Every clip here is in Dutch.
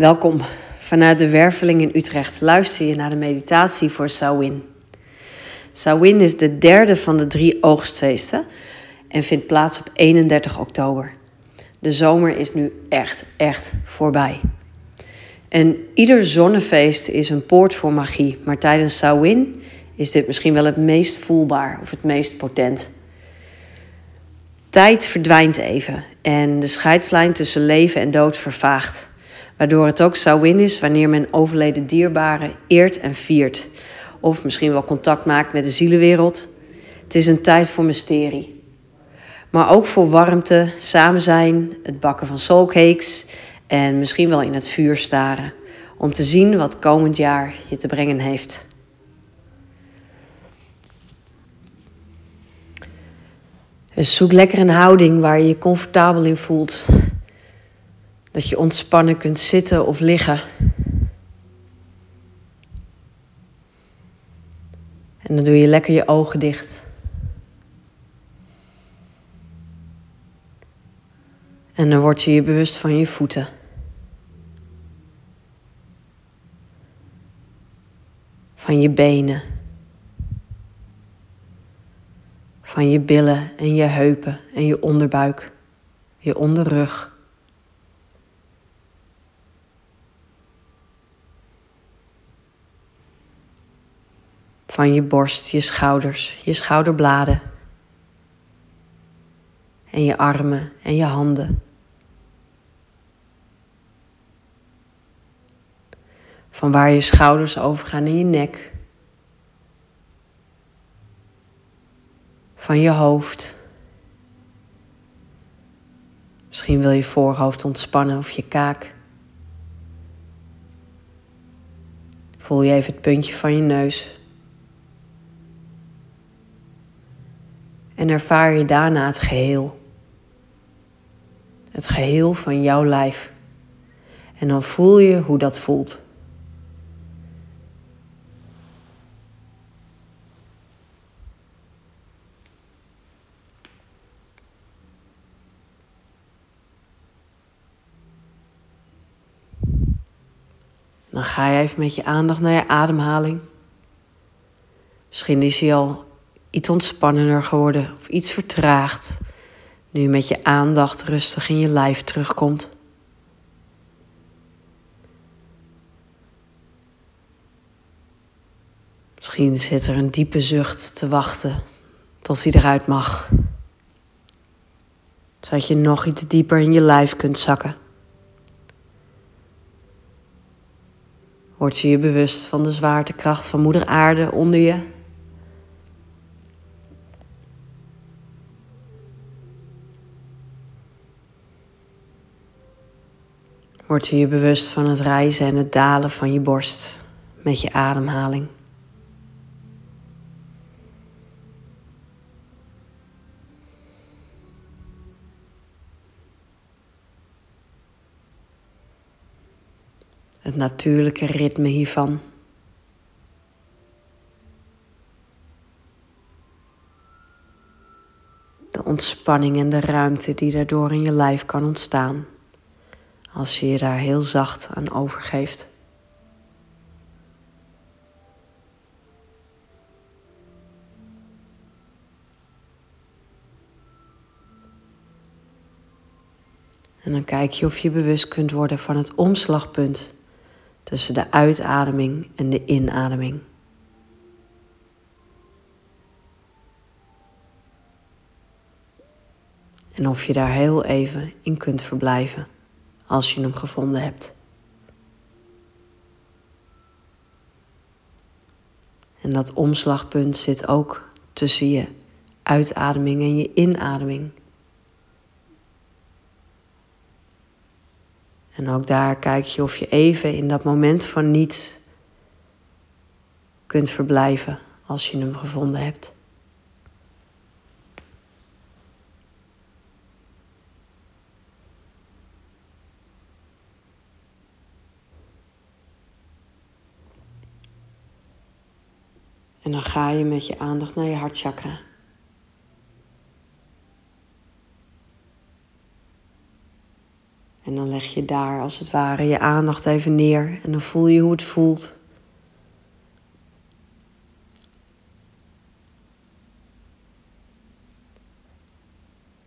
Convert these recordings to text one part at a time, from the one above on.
Welkom. Vanuit de Werveling in Utrecht luister je naar de meditatie voor Samhain. Samhain is de derde van de drie oogstfeesten en vindt plaats op 31 oktober. De zomer is nu echt, echt voorbij. En ieder zonnefeest is een poort voor magie, maar tijdens Samhain is dit misschien wel het meest voelbaar of het meest potent. Tijd verdwijnt even en de scheidslijn tussen leven en dood vervaagt waardoor het ook Samhain is wanneer men overleden dierbaren eert en viert. Of misschien wel contact maakt met de zielenwereld. Het is een tijd voor mysterie. Maar ook voor warmte, samen zijn, het bakken van soulcakes en misschien wel in het vuur staren. Om te zien wat komend jaar je te brengen heeft. Dus zoek lekker een houding waar je je comfortabel in voelt. Dat je ontspannen kunt zitten of liggen. En dan doe je lekker je ogen dicht. En dan word je je bewust van je voeten. Van je benen. Van je billen en je heupen en je onderbuik. Je onderrug. Van je borst, je schouders, je schouderbladen. En je armen en je handen. Van waar je schouders overgaan in je nek. Van je hoofd. Misschien wil je voorhoofd ontspannen of je kaak. Voel je even het puntje van je neus. En ervaar je daarna het geheel. Het geheel van jouw lijf. En dan voel je hoe dat voelt. Dan ga je even met je aandacht naar je ademhaling. Misschien is hij al iets ontspannender geworden of iets vertraagd. Nu met je aandacht rustig in je lijf terugkomt. Misschien zit er een diepe zucht te wachten tot hij eruit mag. Zodat je nog iets dieper in je lijf kunt zakken. Word je je bewust van de zwaartekracht van Moeder Aarde onder je Word je je bewust van het rijzen en het dalen van je borst met je ademhaling. Het natuurlijke ritme hiervan. De ontspanning en de ruimte die daardoor in je lijf kan ontstaan als je je daar heel zacht aan overgeeft. En dan kijk je of je bewust kunt worden van het omslagpunt tussen de uitademing en de inademing. En of je daar heel even in kunt verblijven als je hem gevonden hebt. En dat omslagpunt zit ook tussen je uitademing en je inademing. En ook daar kijk je of je even in dat moment van niets kunt verblijven als je hem gevonden hebt. En dan ga je met je aandacht naar je hartchakra. En dan leg je daar als het ware je aandacht even neer en dan voel je hoe het voelt.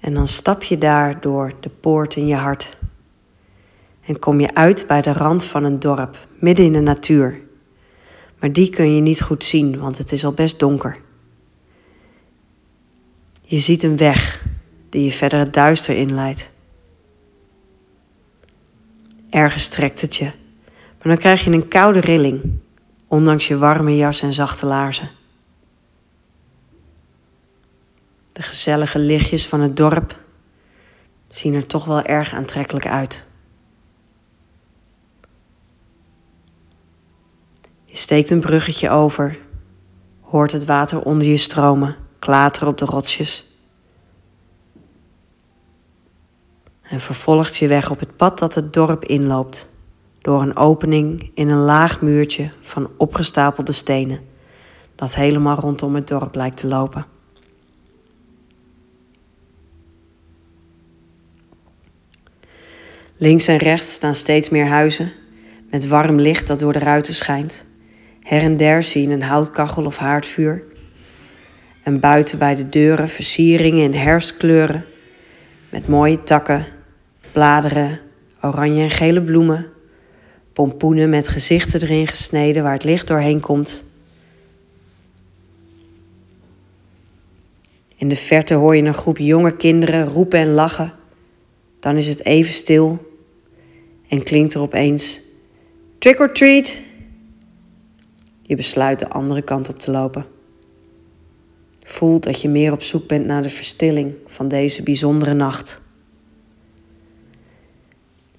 En dan stap je daar door de poort in je hart. En kom je uit bij de rand van een dorp, midden in de natuur. Maar die kun je niet goed zien, want het is al best donker. Je ziet een weg die je verder het duister inleidt. Ergens trekt het je, maar dan krijg je een koude rilling, ondanks je warme jas en zachte laarzen. De gezellige lichtjes van het dorp zien er toch wel erg aantrekkelijk uit. Je steekt een bruggetje over, hoort het water onder je stromen, klateren op de rotsjes. En vervolgt je weg op het pad dat het dorp inloopt, door een opening in een laag muurtje van opgestapelde stenen, dat helemaal rondom het dorp lijkt te lopen. Links en rechts staan steeds meer huizen met warm licht dat door de ruiten schijnt. Her en der zie je een houtkachel of haardvuur. En buiten bij de deuren versieringen in herfstkleuren met mooie takken, bladeren, oranje en gele bloemen, pompoenen met gezichten erin gesneden waar het licht doorheen komt. In de verte hoor je een groep jonge kinderen roepen en lachen. Dan is het even stil en klinkt er opeens: Trick or treat! Je besluit de andere kant op te lopen. Voelt dat je meer op zoek bent naar de verstilling van deze bijzondere nacht.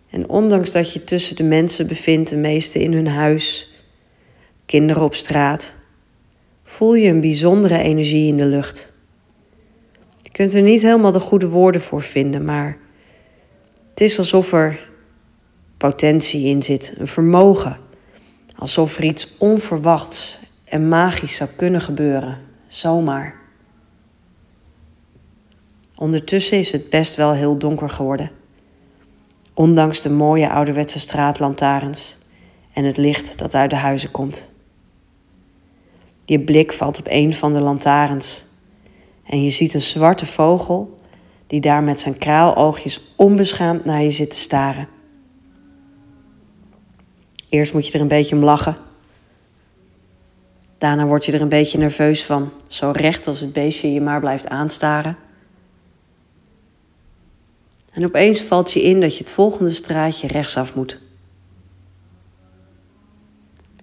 En ondanks dat je tussen de mensen bevindt, de meeste in hun huis, kinderen op straat, voel je een bijzondere energie in de lucht. Je kunt er niet helemaal de goede woorden voor vinden, maar het is alsof er potentie in zit, een vermogen. Alsof er iets onverwachts en magisch zou kunnen gebeuren, zomaar. Ondertussen is het best wel heel donker geworden. Ondanks de mooie ouderwetse straatlantaarns en het licht dat uit de huizen komt. Je blik valt op een van de lantaarns en je ziet een zwarte vogel die daar met zijn kraaloogjes onbeschaamd naar je zit te staren. Eerst moet je er een beetje om lachen. Daarna word je er een beetje nerveus van, zo recht als het beestje je maar blijft aanstaren. En opeens valt je in dat je het volgende straatje rechtsaf moet.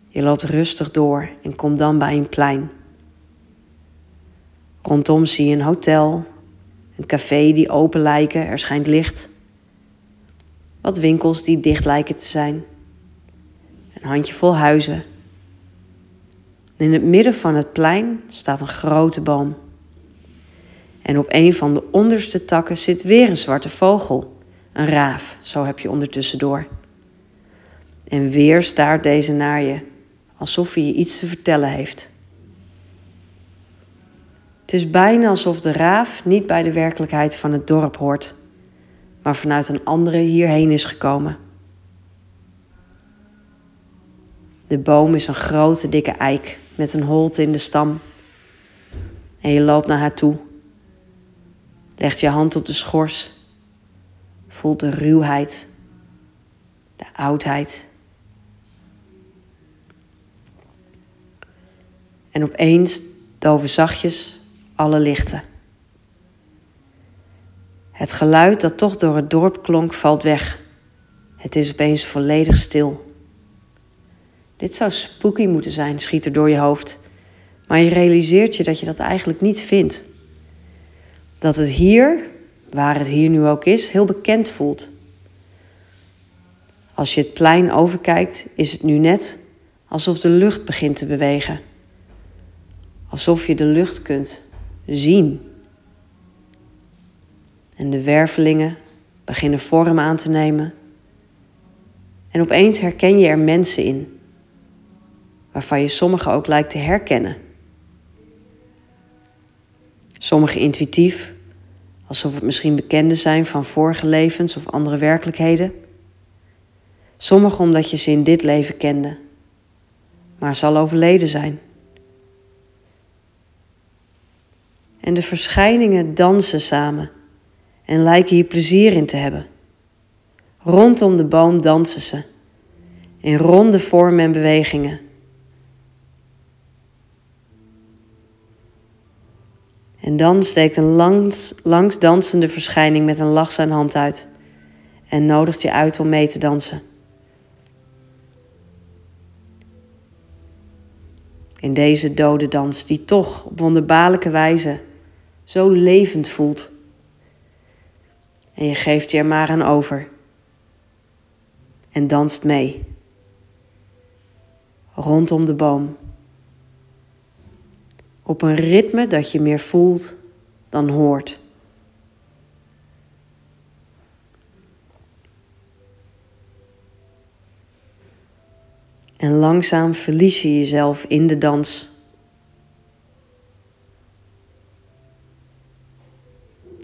Je loopt rustig door en komt dan bij een plein. Rondom zie je een hotel, een café die open lijken, er schijnt licht. Wat winkels die dicht lijken te zijn een handjevol huizen. In het midden van het plein staat een grote boom. En op een van de onderste takken zit weer een zwarte vogel, een raaf, zo heb je ondertussen door. En weer staart deze naar je, alsof hij je iets te vertellen heeft. Het is bijna alsof de raaf niet bij de werkelijkheid van het dorp hoort, maar vanuit een andere hierheen is gekomen. De boom is een grote dikke eik met een holte in de stam. En je loopt naar haar toe. Legt je hand op de schors. Voelt de ruwheid, de oudheid. En opeens doven zachtjes alle lichten. Het geluid dat toch door het dorp klonk valt weg. Het is opeens volledig stil. Dit zou spooky moeten zijn, schiet er door je hoofd. Maar je realiseert je dat je dat eigenlijk niet vindt. Dat het hier, waar het hier nu ook is, heel bekend voelt. Als je het plein overkijkt, is het nu net alsof de lucht begint te bewegen. Alsof je de lucht kunt zien. En de wervelingen beginnen vorm aan te nemen. En opeens herken je er mensen in waarvan je sommige ook lijkt te herkennen. Sommige intuïtief, alsof het misschien bekenden zijn van vorige levens of andere werkelijkheden. Sommige omdat je ze in dit leven kende, maar zal overleden zijn. En de verschijningen dansen samen en lijken hier plezier in te hebben. Rondom de boom dansen ze, in ronde vormen en bewegingen. En dan steekt een langs, langs dansende verschijning met een lach zijn hand uit en nodigt je uit om mee te dansen. In deze dode dans, die toch op wonderbaarlijke wijze zo levend voelt. En je geeft je er maar aan over en danst mee rondom de boom op een ritme dat je meer voelt dan hoort. En langzaam verlies je jezelf in de dans.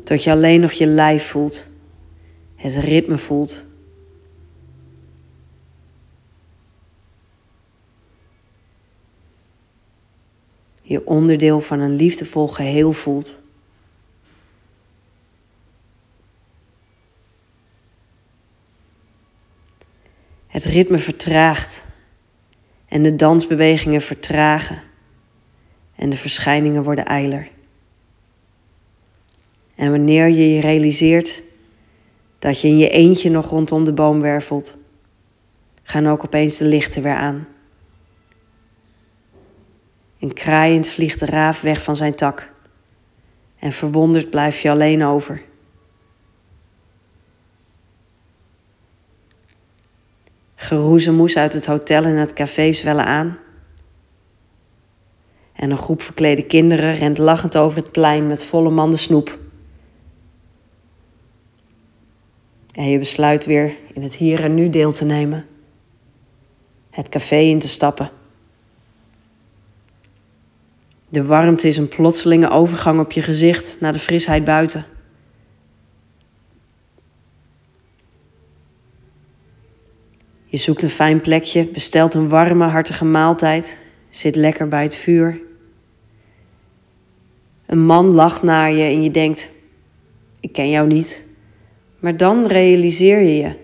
Tot je alleen nog je lijf voelt, het ritme voelt. Je onderdeel van een liefdevol geheel voelt. Het ritme vertraagt en de dansbewegingen vertragen en de verschijningen worden eiler. En wanneer je je realiseert dat je in je eentje nog rondom de boom wervelt, gaan ook opeens de lichten weer aan. En kraaiend vliegt de raaf weg van zijn tak. En verwonderd blijf je alleen over. Geroezemoes uit het hotel en het café zwellen aan. En een groep verklede kinderen rent lachend over het plein met volle manden snoep. En je besluit weer in het hier en nu deel te nemen. Het café in te stappen. De warmte is een plotselinge overgang op je gezicht naar de frisheid buiten. Je zoekt een fijn plekje, bestelt een warme, hartige maaltijd, zit lekker bij het vuur. Een man lacht naar je en je denkt: Ik ken jou niet. Maar dan realiseer je je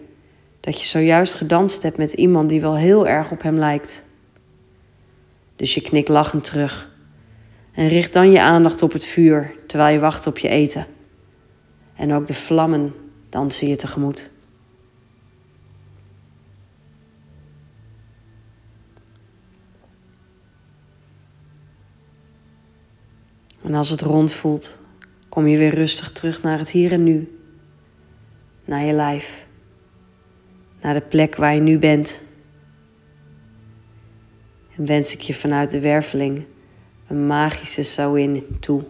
dat je zojuist gedanst hebt met iemand die wel heel erg op hem lijkt. Dus je knikt lachend terug. En richt dan je aandacht op het vuur terwijl je wacht op je eten. En ook de vlammen dansen je tegemoet. En als het rond voelt, kom je weer rustig terug naar het hier en nu. Naar je lijf. Naar de plek waar je nu bent. En wens ik je vanuit de werveling een magische Sawin toe.